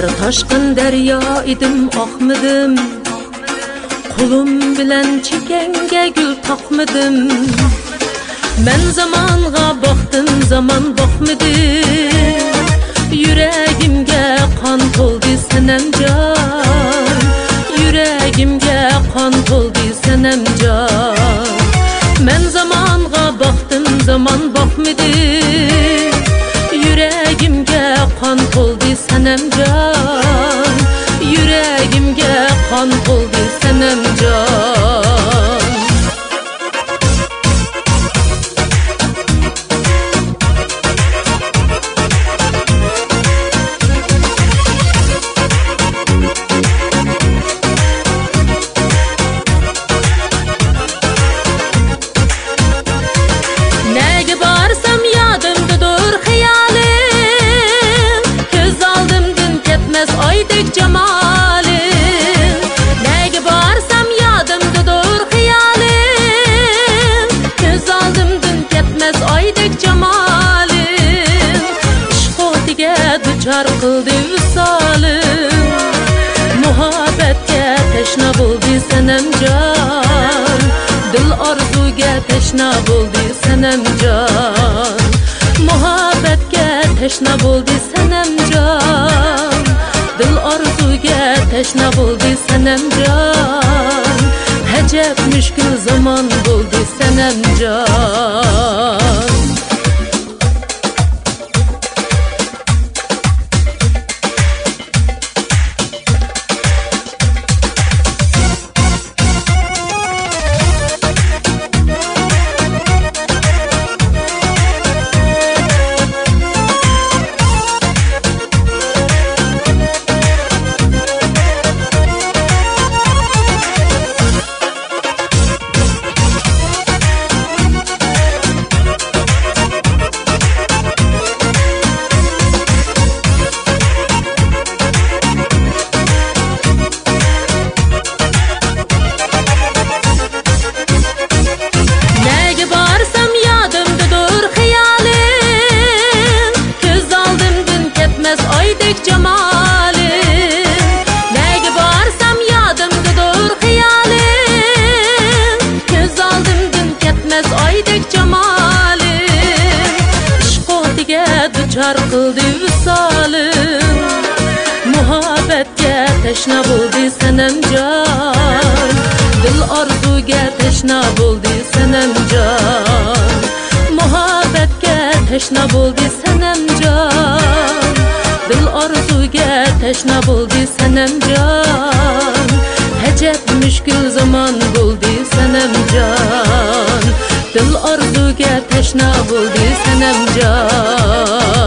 toshqin daryo edim oqmidim qo'lim bilan chekanga gul toqmidim men zamonga boqdim zamon boqmidi yuragimga qon to'ldi sanamjon yuragimga qon to'ldi sanamjon men zamonga boqdim zamon boqmidi to'ldi sanamjon duchor qildi visolim Muhabbatga tashna bo'ldi sanamjon Dil orzuga tashna bo'ldi sanamjon Muhabbatga tashna bo'ldi sanamjon Dil orzuga tashna bo'ldi sanamjon Ajab mushkul zamon bo'ldi sanamjon ketmas oydek jamolim Ishq o'tiga duchor qildi visolim Muhabbatga tashna bo'ldi sanamjon Dil orzuga tashna bo'ldi sanamjon Muhabbatga tashna bo'ldi sanamjon Dil orzuga tashna bo'ldi sanamjon Ajab mushkul zamon bo'ldi sanamjon Dil orzuga tashna bo'ldi sanamjon